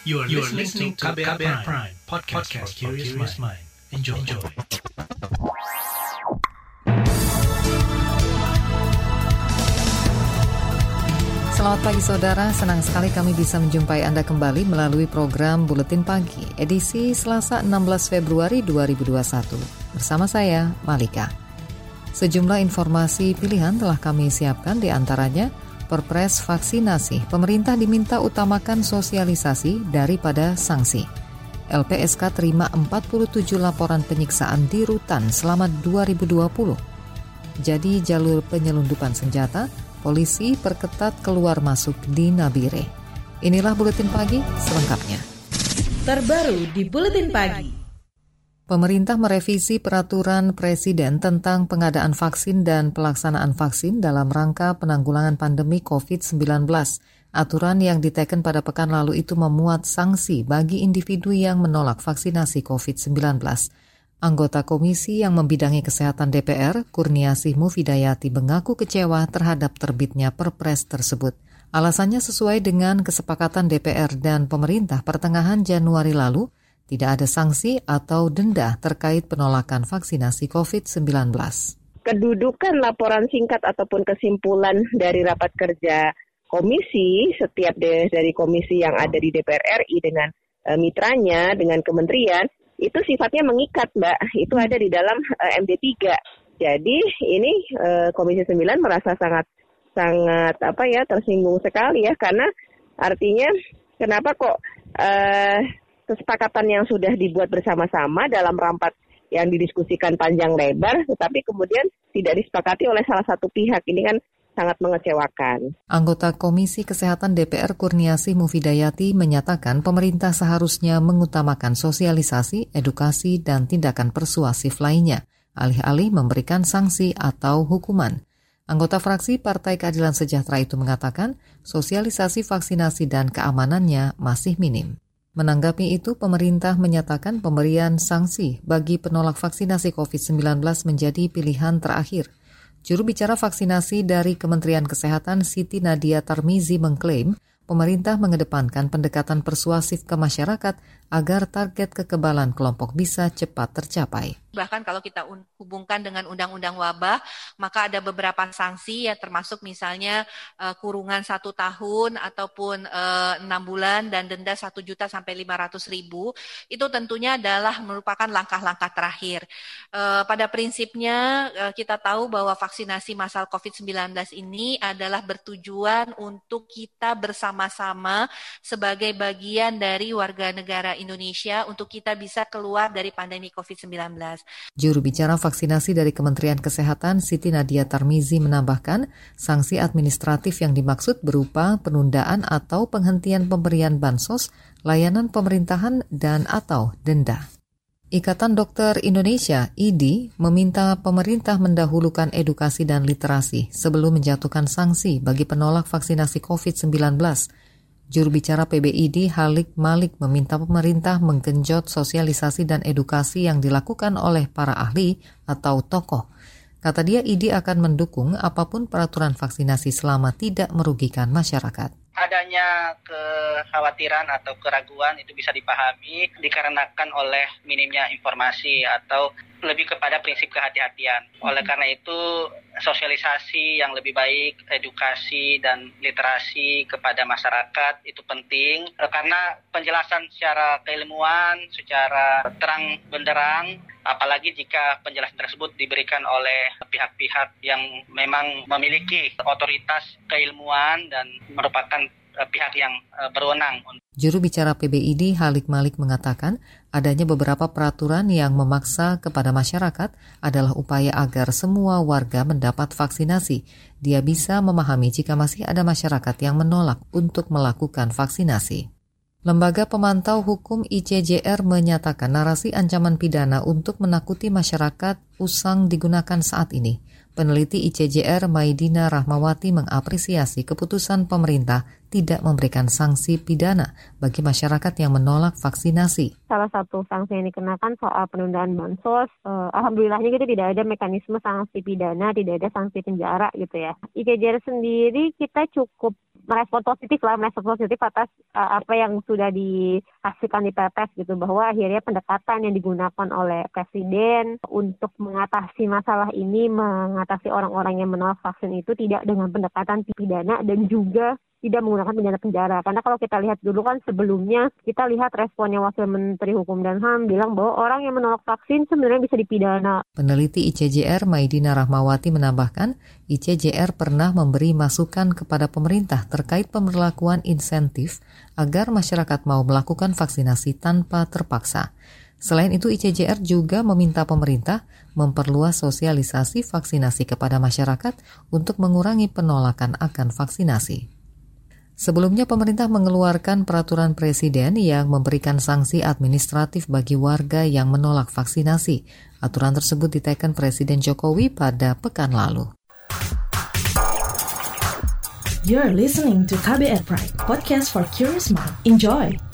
You are, you are listening to KBR, KBR Prime, Prime podcast, podcast for curious mind. Enjoy. Enjoy. Selamat pagi saudara, senang sekali kami bisa menjumpai Anda kembali melalui program Buletin Pagi, edisi Selasa 16 Februari 2021. Bersama saya, Malika. Sejumlah informasi pilihan telah kami siapkan di antaranya Perpres vaksinasi, pemerintah diminta utamakan sosialisasi daripada sanksi. LPSK terima 47 laporan penyiksaan di rutan selama 2020. Jadi jalur penyelundupan senjata, polisi perketat keluar masuk di Nabire. Inilah Buletin Pagi selengkapnya. Terbaru di Buletin Pagi. Pemerintah merevisi peraturan Presiden tentang pengadaan vaksin dan pelaksanaan vaksin dalam rangka penanggulangan pandemi COVID-19. Aturan yang diteken pada pekan lalu itu memuat sanksi bagi individu yang menolak vaksinasi COVID-19. Anggota komisi yang membidangi kesehatan DPR, Kurniasih Mufidayati mengaku kecewa terhadap terbitnya perpres tersebut. Alasannya sesuai dengan kesepakatan DPR dan pemerintah pertengahan Januari lalu, tidak ada sanksi atau denda terkait penolakan vaksinasi COVID-19. Kedudukan laporan singkat ataupun kesimpulan dari rapat kerja komisi, setiap dari komisi yang ada di DPR RI dengan e, mitranya, dengan kementerian, itu sifatnya mengikat, Mbak. Itu ada di dalam e, MD 3. Jadi ini e, Komisi 9 merasa sangat sangat apa ya tersinggung sekali ya karena artinya kenapa kok uh, kesepakatan yang sudah dibuat bersama-sama dalam rapat yang didiskusikan panjang lebar, tetapi kemudian tidak disepakati oleh salah satu pihak. Ini kan sangat mengecewakan. Anggota Komisi Kesehatan DPR Kurniasi Mufidayati menyatakan pemerintah seharusnya mengutamakan sosialisasi, edukasi, dan tindakan persuasif lainnya, alih-alih memberikan sanksi atau hukuman. Anggota fraksi Partai Keadilan Sejahtera itu mengatakan sosialisasi vaksinasi dan keamanannya masih minim. Menanggapi itu, pemerintah menyatakan pemberian sanksi bagi penolak vaksinasi COVID-19 menjadi pilihan terakhir. Juru bicara vaksinasi dari Kementerian Kesehatan Siti Nadia Tarmizi mengklaim pemerintah mengedepankan pendekatan persuasif ke masyarakat agar target kekebalan kelompok bisa cepat tercapai. Bahkan kalau kita hubungkan dengan undang-undang wabah, maka ada beberapa sanksi ya termasuk misalnya uh, kurungan satu tahun ataupun eh, enam bulan dan denda satu juta sampai lima ratus ribu. Itu tentunya adalah merupakan langkah-langkah terakhir. Uh, pada prinsipnya uh, kita tahu bahwa vaksinasi masal COVID-19 ini adalah bertujuan untuk kita bersama-sama sebagai bagian dari warga negara Indonesia untuk kita bisa keluar dari pandemi COVID-19. Juru bicara vaksinasi dari Kementerian Kesehatan Siti Nadia Tarmizi menambahkan, sanksi administratif yang dimaksud berupa penundaan atau penghentian pemberian bansos, layanan pemerintahan, dan atau denda. Ikatan Dokter Indonesia (IDI) meminta pemerintah mendahulukan edukasi dan literasi sebelum menjatuhkan sanksi bagi penolak vaksinasi COVID-19 Juru bicara PBID Halik Malik meminta pemerintah menggenjot sosialisasi dan edukasi yang dilakukan oleh para ahli atau tokoh. Kata dia, ID akan mendukung apa pun peraturan vaksinasi selama tidak merugikan masyarakat adanya kekhawatiran atau keraguan itu bisa dipahami dikarenakan oleh minimnya informasi atau lebih kepada prinsip kehati-hatian. Oleh karena itu, sosialisasi yang lebih baik, edukasi dan literasi kepada masyarakat itu penting karena penjelasan secara keilmuan, secara terang benderang apalagi jika penjelasan tersebut diberikan oleh pihak-pihak yang memang memiliki otoritas keilmuan dan merupakan eh, pihak yang eh, berwenang. Juru bicara PBID Halik Malik mengatakan adanya beberapa peraturan yang memaksa kepada masyarakat adalah upaya agar semua warga mendapat vaksinasi. Dia bisa memahami jika masih ada masyarakat yang menolak untuk melakukan vaksinasi. Lembaga Pemantau Hukum ICJR menyatakan narasi ancaman pidana untuk menakuti masyarakat usang digunakan saat ini. Peneliti ICJR Maidina Rahmawati mengapresiasi keputusan pemerintah tidak memberikan sanksi pidana bagi masyarakat yang menolak vaksinasi. Salah satu sanksi yang dikenakan soal penundaan bansos, eh, alhamdulillahnya gitu tidak ada mekanisme sanksi pidana, tidak ada sanksi penjara gitu ya. ICJR sendiri kita cukup merespon positif lah, merespon positif atas uh, apa yang sudah dihasilkan di PPS gitu bahwa akhirnya pendekatan yang digunakan oleh presiden untuk mengatasi masalah ini, mengatasi orang-orang yang menolak vaksin itu tidak dengan pendekatan pidana dan juga tidak menggunakan pidana penjara. Karena kalau kita lihat dulu kan sebelumnya kita lihat responnya Wakil Menteri Hukum dan HAM bilang bahwa orang yang menolak vaksin sebenarnya bisa dipidana. Peneliti ICJR Maidina Rahmawati menambahkan, ICJR pernah memberi masukan kepada pemerintah terkait pemberlakuan insentif agar masyarakat mau melakukan vaksinasi tanpa terpaksa. Selain itu, ICJR juga meminta pemerintah memperluas sosialisasi vaksinasi kepada masyarakat untuk mengurangi penolakan akan vaksinasi. Sebelumnya pemerintah mengeluarkan peraturan presiden yang memberikan sanksi administratif bagi warga yang menolak vaksinasi. Aturan tersebut diteken Presiden Jokowi pada pekan lalu. You're listening to KBR podcast for curious mind. Enjoy!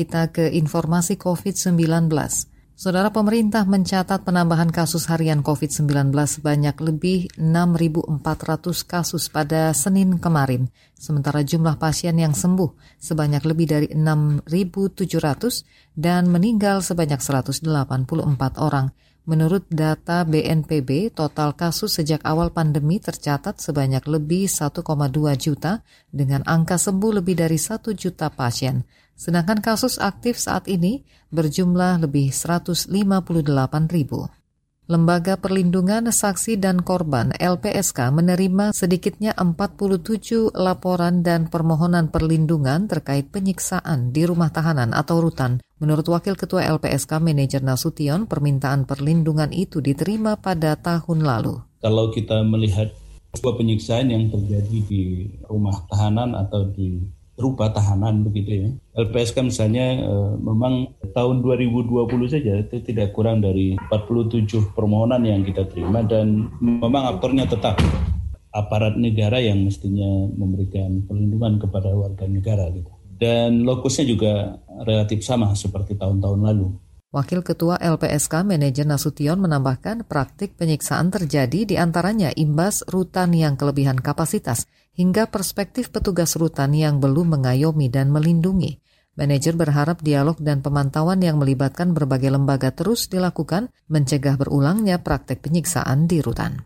Kita ke informasi COVID-19. Saudara pemerintah mencatat penambahan kasus harian COVID-19 sebanyak lebih 6.400 kasus pada Senin kemarin, sementara jumlah pasien yang sembuh sebanyak lebih dari 6.700 dan meninggal sebanyak 184 orang. Menurut data BNPB, total kasus sejak awal pandemi tercatat sebanyak lebih 1,2 juta dengan angka sembuh lebih dari 1 juta pasien. Sedangkan kasus aktif saat ini berjumlah lebih 158 ribu. Lembaga Perlindungan Saksi dan Korban LPSK menerima sedikitnya 47 laporan dan permohonan perlindungan terkait penyiksaan di rumah tahanan atau rutan. Menurut Wakil Ketua LPSK Manajer Nasution, permintaan perlindungan itu diterima pada tahun lalu. Kalau kita melihat sebuah penyiksaan yang terjadi di rumah tahanan atau di rupa tahanan begitu ya. LPSK misalnya uh, memang tahun 2020 saja itu tidak kurang dari 47 permohonan yang kita terima dan memang aktornya tetap aparat negara yang mestinya memberikan perlindungan kepada warga negara gitu. Dan lokusnya juga relatif sama seperti tahun-tahun lalu. Wakil Ketua LPSK Manajer Nasution menambahkan praktik penyiksaan terjadi di antaranya imbas rutan yang kelebihan kapasitas hingga perspektif petugas rutan yang belum mengayomi dan melindungi. Manajer berharap dialog dan pemantauan yang melibatkan berbagai lembaga terus dilakukan mencegah berulangnya praktek penyiksaan di rutan.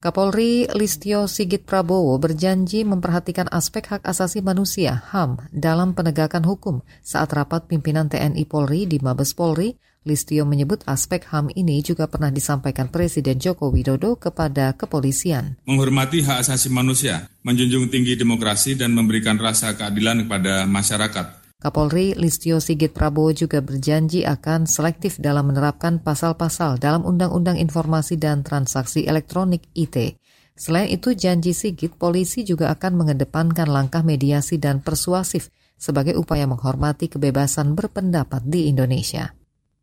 Kapolri Listio Sigit Prabowo berjanji memperhatikan aspek hak asasi manusia HAM dalam penegakan hukum saat rapat pimpinan TNI Polri di Mabes Polri. Listio menyebut aspek HAM ini juga pernah disampaikan Presiden Joko Widodo kepada kepolisian. Menghormati hak asasi manusia, menjunjung tinggi demokrasi dan memberikan rasa keadilan kepada masyarakat Kapolri Listio Sigit Prabowo juga berjanji akan selektif dalam menerapkan pasal-pasal dalam Undang-Undang Informasi dan Transaksi Elektronik IT. Selain itu, janji Sigit, polisi juga akan mengedepankan langkah mediasi dan persuasif sebagai upaya menghormati kebebasan berpendapat di Indonesia.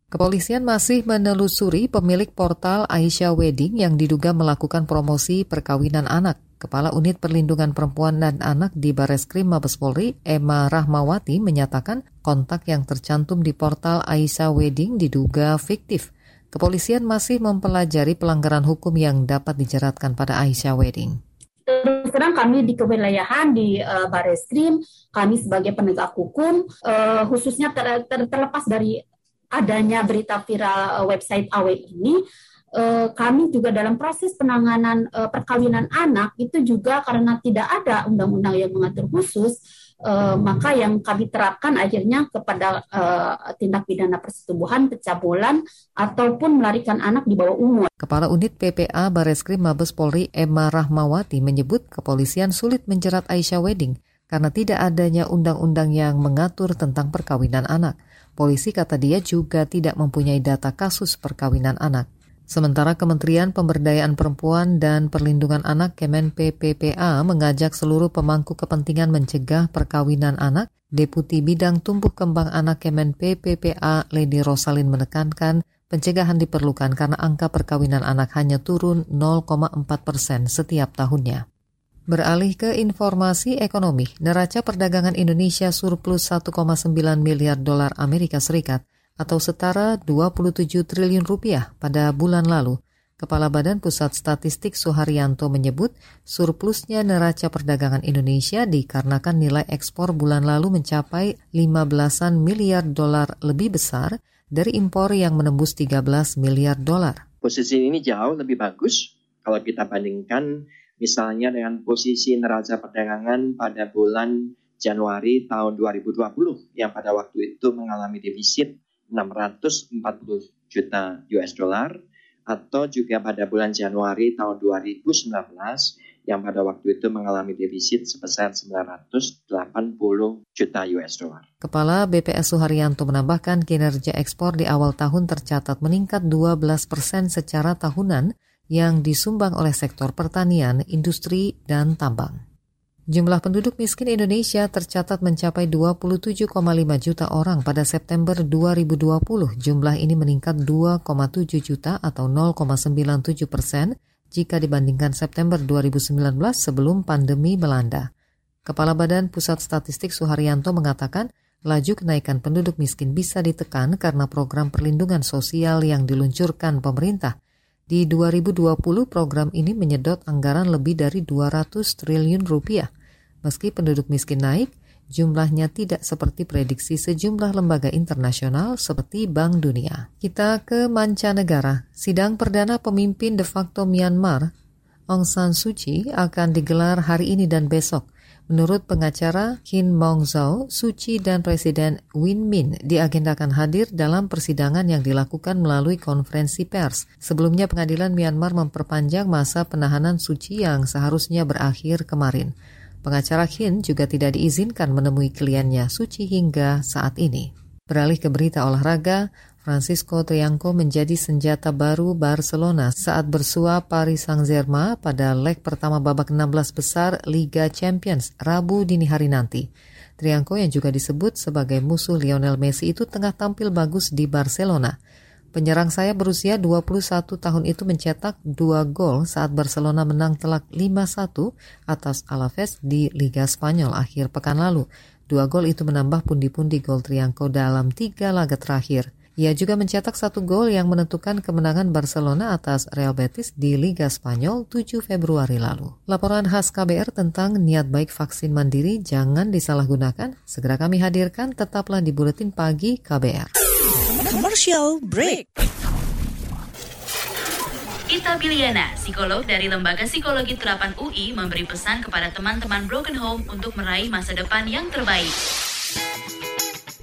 Kepolisian masih menelusuri pemilik portal Aisyah Wedding yang diduga melakukan promosi perkawinan anak. Kepala Unit Perlindungan Perempuan dan Anak di Bareskrim Mabes Polri, Emma Rahmawati, menyatakan kontak yang tercantum di portal Aisyah Wedding diduga fiktif. Kepolisian masih mempelajari pelanggaran hukum yang dapat dijeratkan pada Aisyah Wedding. Terus terang kami di kewilayahan di uh, Bareskrim, kami sebagai penegak hukum, uh, khususnya ter, ter, terlepas dari adanya berita viral uh, website AW ini, Eh, kami juga dalam proses penanganan uh, perkawinan anak itu juga karena tidak ada undang-undang yang mengatur khusus uh, maka yang kami terapkan akhirnya kepada uh, tindak pidana persetubuhan, pencabulan ataupun melarikan anak di bawah umur. Kepala Unit PPA Bareskrim Mabes Polri Emma Rahmawati menyebut kepolisian sulit menjerat Aisyah Wedding karena tidak adanya undang-undang yang mengatur tentang perkawinan anak. Polisi kata dia juga tidak mempunyai data kasus perkawinan anak. Sementara Kementerian Pemberdayaan Perempuan dan Perlindungan Anak Kemen PPPA mengajak seluruh pemangku kepentingan mencegah perkawinan anak, Deputi Bidang Tumbuh Kembang Anak Kemen PPPA Lady Rosalin menekankan Pencegahan diperlukan karena angka perkawinan anak hanya turun 0,4 persen setiap tahunnya. Beralih ke informasi ekonomi, neraca perdagangan Indonesia surplus 1,9 miliar dolar Amerika Serikat atau setara 27 triliun rupiah pada bulan lalu. Kepala Badan Pusat Statistik Suharyanto menyebut surplusnya neraca perdagangan Indonesia dikarenakan nilai ekspor bulan lalu mencapai 15-an miliar dolar lebih besar dari impor yang menembus 13 miliar dolar. Posisi ini jauh lebih bagus kalau kita bandingkan misalnya dengan posisi neraca perdagangan pada bulan Januari tahun 2020 yang pada waktu itu mengalami defisit 640 juta US dollar atau juga pada bulan Januari tahun 2019 yang pada waktu itu mengalami defisit sebesar 980 juta US dollar. Kepala BPS Suharyanto menambahkan kinerja ekspor di awal tahun tercatat meningkat 12 persen secara tahunan yang disumbang oleh sektor pertanian, industri, dan tambang. Jumlah penduduk miskin Indonesia tercatat mencapai 27,5 juta orang pada September 2020. Jumlah ini meningkat 2,7 juta atau 0,97 persen jika dibandingkan September 2019 sebelum pandemi melanda. Kepala Badan Pusat Statistik Suharyanto mengatakan, laju kenaikan penduduk miskin bisa ditekan karena program perlindungan sosial yang diluncurkan pemerintah. Di 2020 program ini menyedot anggaran lebih dari 200 triliun rupiah. Meski penduduk miskin naik, jumlahnya tidak seperti prediksi sejumlah lembaga internasional seperti Bank Dunia. Kita ke mancanegara. Sidang perdana pemimpin de facto Myanmar, Aung San Suu Kyi, akan digelar hari ini dan besok. Menurut pengacara Hin Maung Zhao, Suu Kyi dan Presiden Win Min diagendakan hadir dalam persidangan yang dilakukan melalui konferensi pers. Sebelumnya pengadilan Myanmar memperpanjang masa penahanan Suu Kyi yang seharusnya berakhir kemarin. Pengacara Hin juga tidak diizinkan menemui kliennya Suci hingga saat ini. Beralih ke berita olahraga, Francisco Triangco menjadi senjata baru Barcelona saat bersua Paris Saint-Germain pada leg pertama babak 16 besar Liga Champions Rabu dini hari nanti. Triangco yang juga disebut sebagai musuh Lionel Messi itu tengah tampil bagus di Barcelona. Penyerang saya berusia 21 tahun itu mencetak dua gol saat Barcelona menang telak 5-1 atas Alaves di Liga Spanyol akhir pekan lalu. Dua gol itu menambah pundi-pundi gol Triangco dalam tiga laga terakhir. Ia juga mencetak satu gol yang menentukan kemenangan Barcelona atas Real Betis di Liga Spanyol 7 Februari lalu. Laporan khas KBR tentang niat baik vaksin mandiri jangan disalahgunakan. Segera kami hadirkan, tetaplah di Buletin Pagi KBR. Commercial break. Ita Biliana, psikolog dari Lembaga Psikologi Terapan UI, memberi pesan kepada teman-teman Broken Home untuk meraih masa depan yang terbaik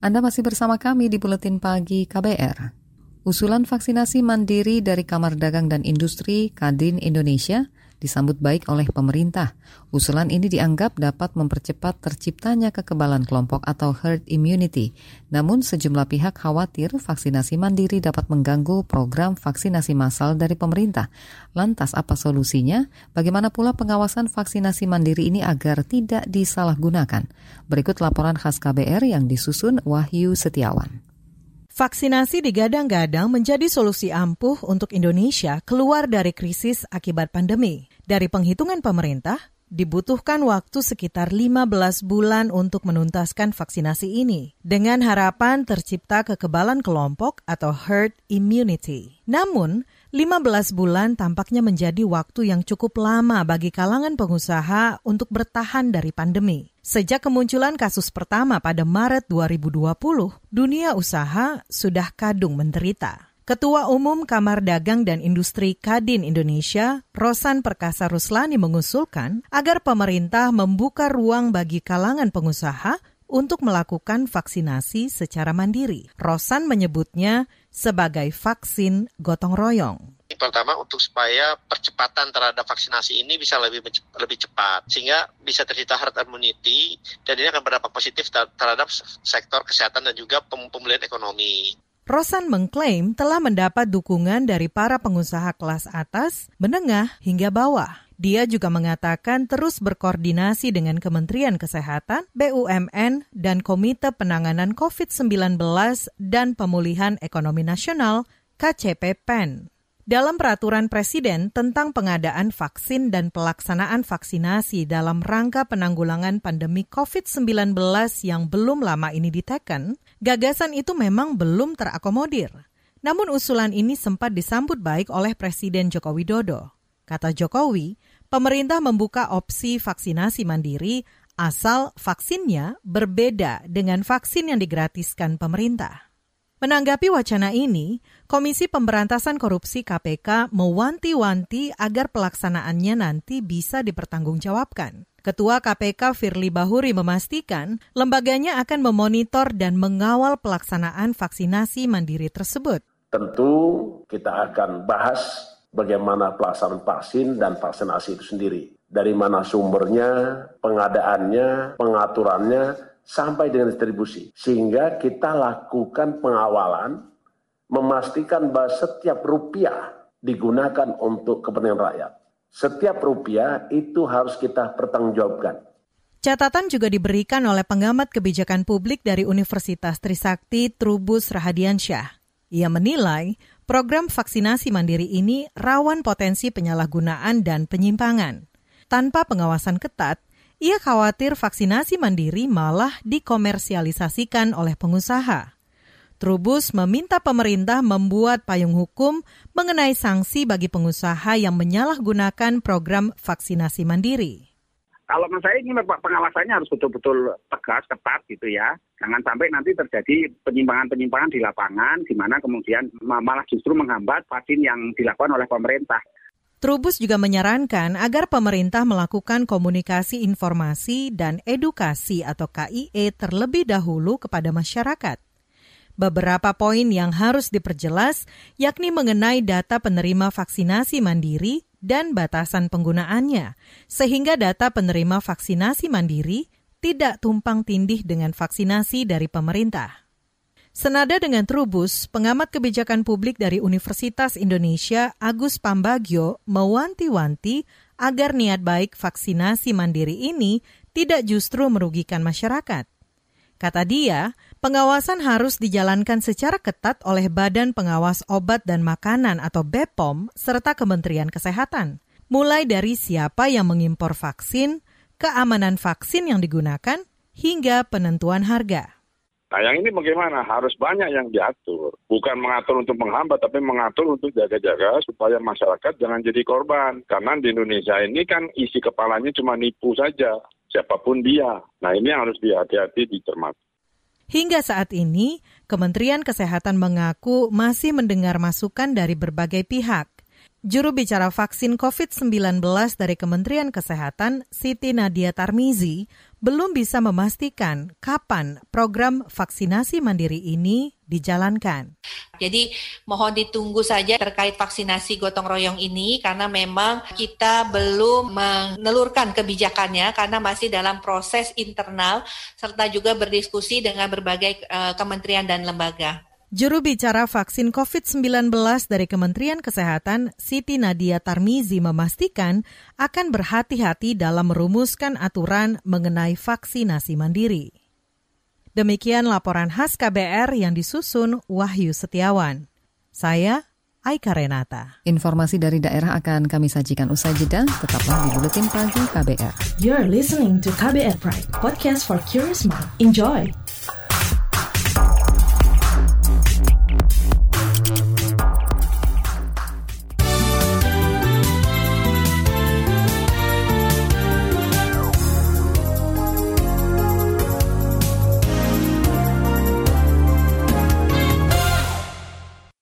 Anda masih bersama kami di Buletin Pagi KBR. Usulan vaksinasi mandiri dari Kamar Dagang dan Industri Kadin Indonesia disambut baik oleh pemerintah. Usulan ini dianggap dapat mempercepat terciptanya kekebalan kelompok atau herd immunity. Namun sejumlah pihak khawatir vaksinasi mandiri dapat mengganggu program vaksinasi massal dari pemerintah. Lantas apa solusinya? Bagaimana pula pengawasan vaksinasi mandiri ini agar tidak disalahgunakan? Berikut laporan khas KBR yang disusun Wahyu Setiawan. Vaksinasi digadang-gadang menjadi solusi ampuh untuk Indonesia keluar dari krisis akibat pandemi. Dari penghitungan pemerintah, dibutuhkan waktu sekitar 15 bulan untuk menuntaskan vaksinasi ini, dengan harapan tercipta kekebalan kelompok atau herd immunity. Namun, 15 bulan tampaknya menjadi waktu yang cukup lama bagi kalangan pengusaha untuk bertahan dari pandemi. Sejak kemunculan kasus pertama pada Maret 2020, dunia usaha sudah kadung menderita. Ketua Umum Kamar Dagang dan Industri Kadin Indonesia, Rosan Perkasa Ruslani mengusulkan agar pemerintah membuka ruang bagi kalangan pengusaha untuk melakukan vaksinasi secara mandiri. Rosan menyebutnya sebagai vaksin gotong royong pertama untuk supaya percepatan terhadap vaksinasi ini bisa lebih lebih cepat sehingga bisa tercipta herd immunity dan ini akan berdampak positif terhadap sektor kesehatan dan juga pemulihan ekonomi. Rosan mengklaim telah mendapat dukungan dari para pengusaha kelas atas, menengah, hingga bawah. Dia juga mengatakan terus berkoordinasi dengan Kementerian Kesehatan, BUMN, dan Komite Penanganan COVID-19 dan Pemulihan Ekonomi Nasional KCP PEN dalam peraturan Presiden tentang pengadaan vaksin dan pelaksanaan vaksinasi dalam rangka penanggulangan pandemi COVID-19 yang belum lama ini diteken, gagasan itu memang belum terakomodir. Namun usulan ini sempat disambut baik oleh Presiden Joko Widodo. Kata Jokowi, pemerintah membuka opsi vaksinasi mandiri asal vaksinnya berbeda dengan vaksin yang digratiskan pemerintah. Menanggapi wacana ini, Komisi Pemberantasan Korupsi KPK mewanti-wanti agar pelaksanaannya nanti bisa dipertanggungjawabkan. Ketua KPK Firly Bahuri memastikan lembaganya akan memonitor dan mengawal pelaksanaan vaksinasi mandiri tersebut. Tentu kita akan bahas bagaimana pelaksanaan vaksin dan vaksinasi itu sendiri. Dari mana sumbernya, pengadaannya, pengaturannya, sampai dengan distribusi. Sehingga kita lakukan pengawalan, memastikan bahwa setiap rupiah digunakan untuk kepentingan rakyat. Setiap rupiah itu harus kita pertanggungjawabkan. Catatan juga diberikan oleh pengamat kebijakan publik dari Universitas Trisakti Trubus Rahadiansyah. Ia menilai program vaksinasi mandiri ini rawan potensi penyalahgunaan dan penyimpangan. Tanpa pengawasan ketat, ia khawatir vaksinasi mandiri malah dikomersialisasikan oleh pengusaha. Trubus meminta pemerintah membuat payung hukum mengenai sanksi bagi pengusaha yang menyalahgunakan program vaksinasi mandiri. Kalau menurut saya ini pengawasannya harus betul-betul tegas, ketat gitu ya. Jangan sampai nanti terjadi penyimpangan-penyimpangan di lapangan, di mana kemudian malah justru menghambat vaksin yang dilakukan oleh pemerintah. Trubus juga menyarankan agar pemerintah melakukan komunikasi informasi dan edukasi atau KIE terlebih dahulu kepada masyarakat. Beberapa poin yang harus diperjelas yakni mengenai data penerima vaksinasi mandiri dan batasan penggunaannya, sehingga data penerima vaksinasi mandiri tidak tumpang tindih dengan vaksinasi dari pemerintah. Senada dengan Trubus, pengamat kebijakan publik dari Universitas Indonesia Agus Pambagio mewanti-wanti agar niat baik vaksinasi mandiri ini tidak justru merugikan masyarakat. Kata dia, pengawasan harus dijalankan secara ketat oleh Badan Pengawas Obat dan Makanan atau BPOM serta Kementerian Kesehatan, mulai dari siapa yang mengimpor vaksin, keamanan vaksin yang digunakan, hingga penentuan harga. Nah yang ini bagaimana? Harus banyak yang diatur. Bukan mengatur untuk menghambat, tapi mengatur untuk jaga-jaga supaya masyarakat jangan jadi korban. Karena di Indonesia ini kan isi kepalanya cuma nipu saja, siapa pun dia. Nah ini harus dihati-hati dicermati. Hingga saat ini, Kementerian Kesehatan mengaku masih mendengar masukan dari berbagai pihak. Juru bicara vaksin COVID-19 dari Kementerian Kesehatan, Siti Nadia Tarmizi, belum bisa memastikan kapan program vaksinasi mandiri ini dijalankan. Jadi mohon ditunggu saja terkait vaksinasi gotong royong ini karena memang kita belum menelurkan kebijakannya karena masih dalam proses internal serta juga berdiskusi dengan berbagai uh, kementerian dan lembaga. Juru bicara vaksin COVID-19 dari Kementerian Kesehatan, Siti Nadia Tarmizi memastikan akan berhati-hati dalam merumuskan aturan mengenai vaksinasi mandiri. Demikian laporan khas KBR yang disusun Wahyu Setiawan. Saya Aika Renata. Informasi dari daerah akan kami sajikan usai jeda. Tetaplah di Buletin Pagi KBR. You're listening to KBR Pride, podcast for curious mind. Enjoy!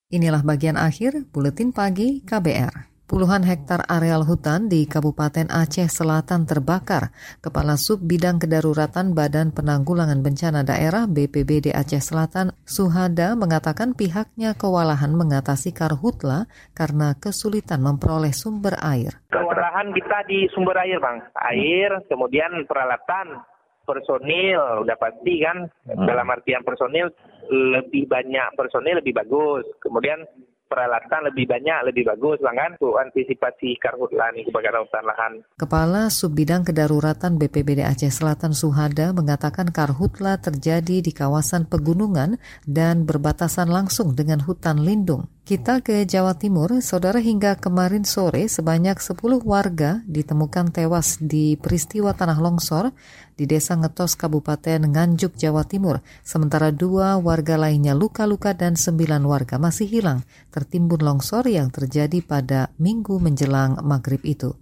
Inilah bagian akhir Buletin Pagi KBR. Puluhan hektar areal hutan di Kabupaten Aceh Selatan terbakar. Kepala Sub Bidang Kedaruratan Badan Penanggulangan Bencana Daerah BPBD Aceh Selatan, Suhada, mengatakan pihaknya kewalahan mengatasi karhutla karena kesulitan memperoleh sumber air. Kewalahan kita di sumber air, Bang. Air, kemudian peralatan, personil, udah pasti kan. Dalam artian personil, lebih banyak personil lebih bagus. Kemudian peralatan lebih banyak, lebih bagus, Bang kan, untuk antisipasi karhutla nih kebakaran hutan lahan. Kepala Subbidang Kedaruratan BPBD Aceh Selatan Suhada mengatakan karhutla terjadi di kawasan pegunungan dan berbatasan langsung dengan hutan lindung. Kita ke Jawa Timur, saudara hingga kemarin sore sebanyak 10 warga ditemukan tewas di peristiwa tanah longsor di Desa Ngetos Kabupaten Nganjuk, Jawa Timur. Sementara dua warga lainnya luka-luka dan sembilan warga masih hilang tertimbun longsor yang terjadi pada minggu menjelang maghrib itu.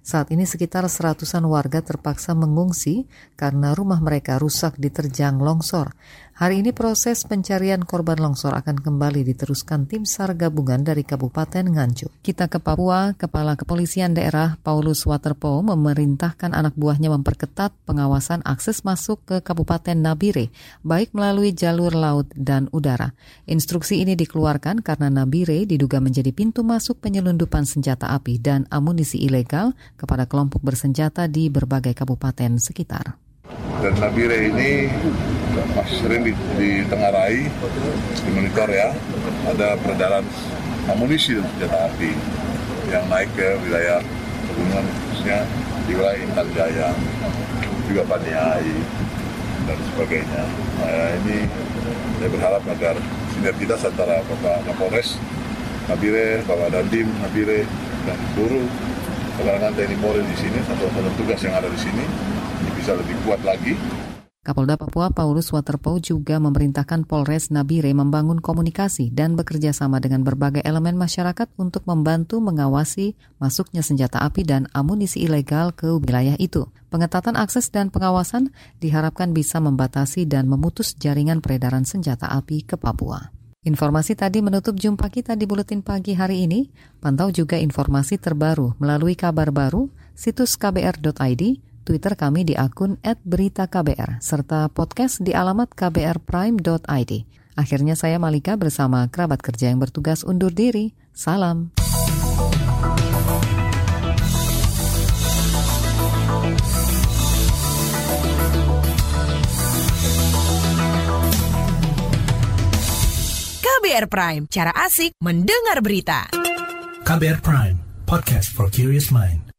Saat ini sekitar seratusan warga terpaksa mengungsi karena rumah mereka rusak diterjang longsor. Hari ini proses pencarian korban longsor akan kembali diteruskan tim SAR gabungan dari Kabupaten Nganjuk. Kita ke Papua, Kepala Kepolisian Daerah Paulus Waterpo memerintahkan anak buahnya memperketat pengawasan akses masuk ke Kabupaten Nabire, baik melalui jalur laut dan udara. Instruksi ini dikeluarkan karena Nabire diduga menjadi pintu masuk penyelundupan senjata api dan amunisi ilegal kepada kelompok bersenjata di berbagai kabupaten sekitar. Dan Nabire ini masih sering ditengarai, dimonitor ya, ada peredaran amunisi dan senjata api yang naik ke wilayah pegunungan khususnya di wilayah Intan Jaya, juga Paniai, dan sebagainya. Nah, ini saya berharap agar sinergitas antara Bapak Kapolres, Nabire, Bapak Dandim, Nabire, dan seluruh kalangan TNI Polri di sini, satuan tugas yang ada di sini, ini bisa lebih kuat lagi Kapolda Papua Paulus Waterpau juga memerintahkan Polres Nabire membangun komunikasi dan bekerja sama dengan berbagai elemen masyarakat untuk membantu mengawasi masuknya senjata api dan amunisi ilegal ke wilayah itu. Pengetatan akses dan pengawasan diharapkan bisa membatasi dan memutus jaringan peredaran senjata api ke Papua. Informasi tadi menutup jumpa kita di Buletin Pagi hari ini. Pantau juga informasi terbaru melalui kabar baru, situs kbr.id, Twitter kami di akun @beritaKBR serta podcast di alamat kbrprime.id. Akhirnya saya Malika bersama kerabat kerja yang bertugas undur diri. Salam. KBR Prime, cara asik mendengar berita. KBR Prime, podcast for curious mind.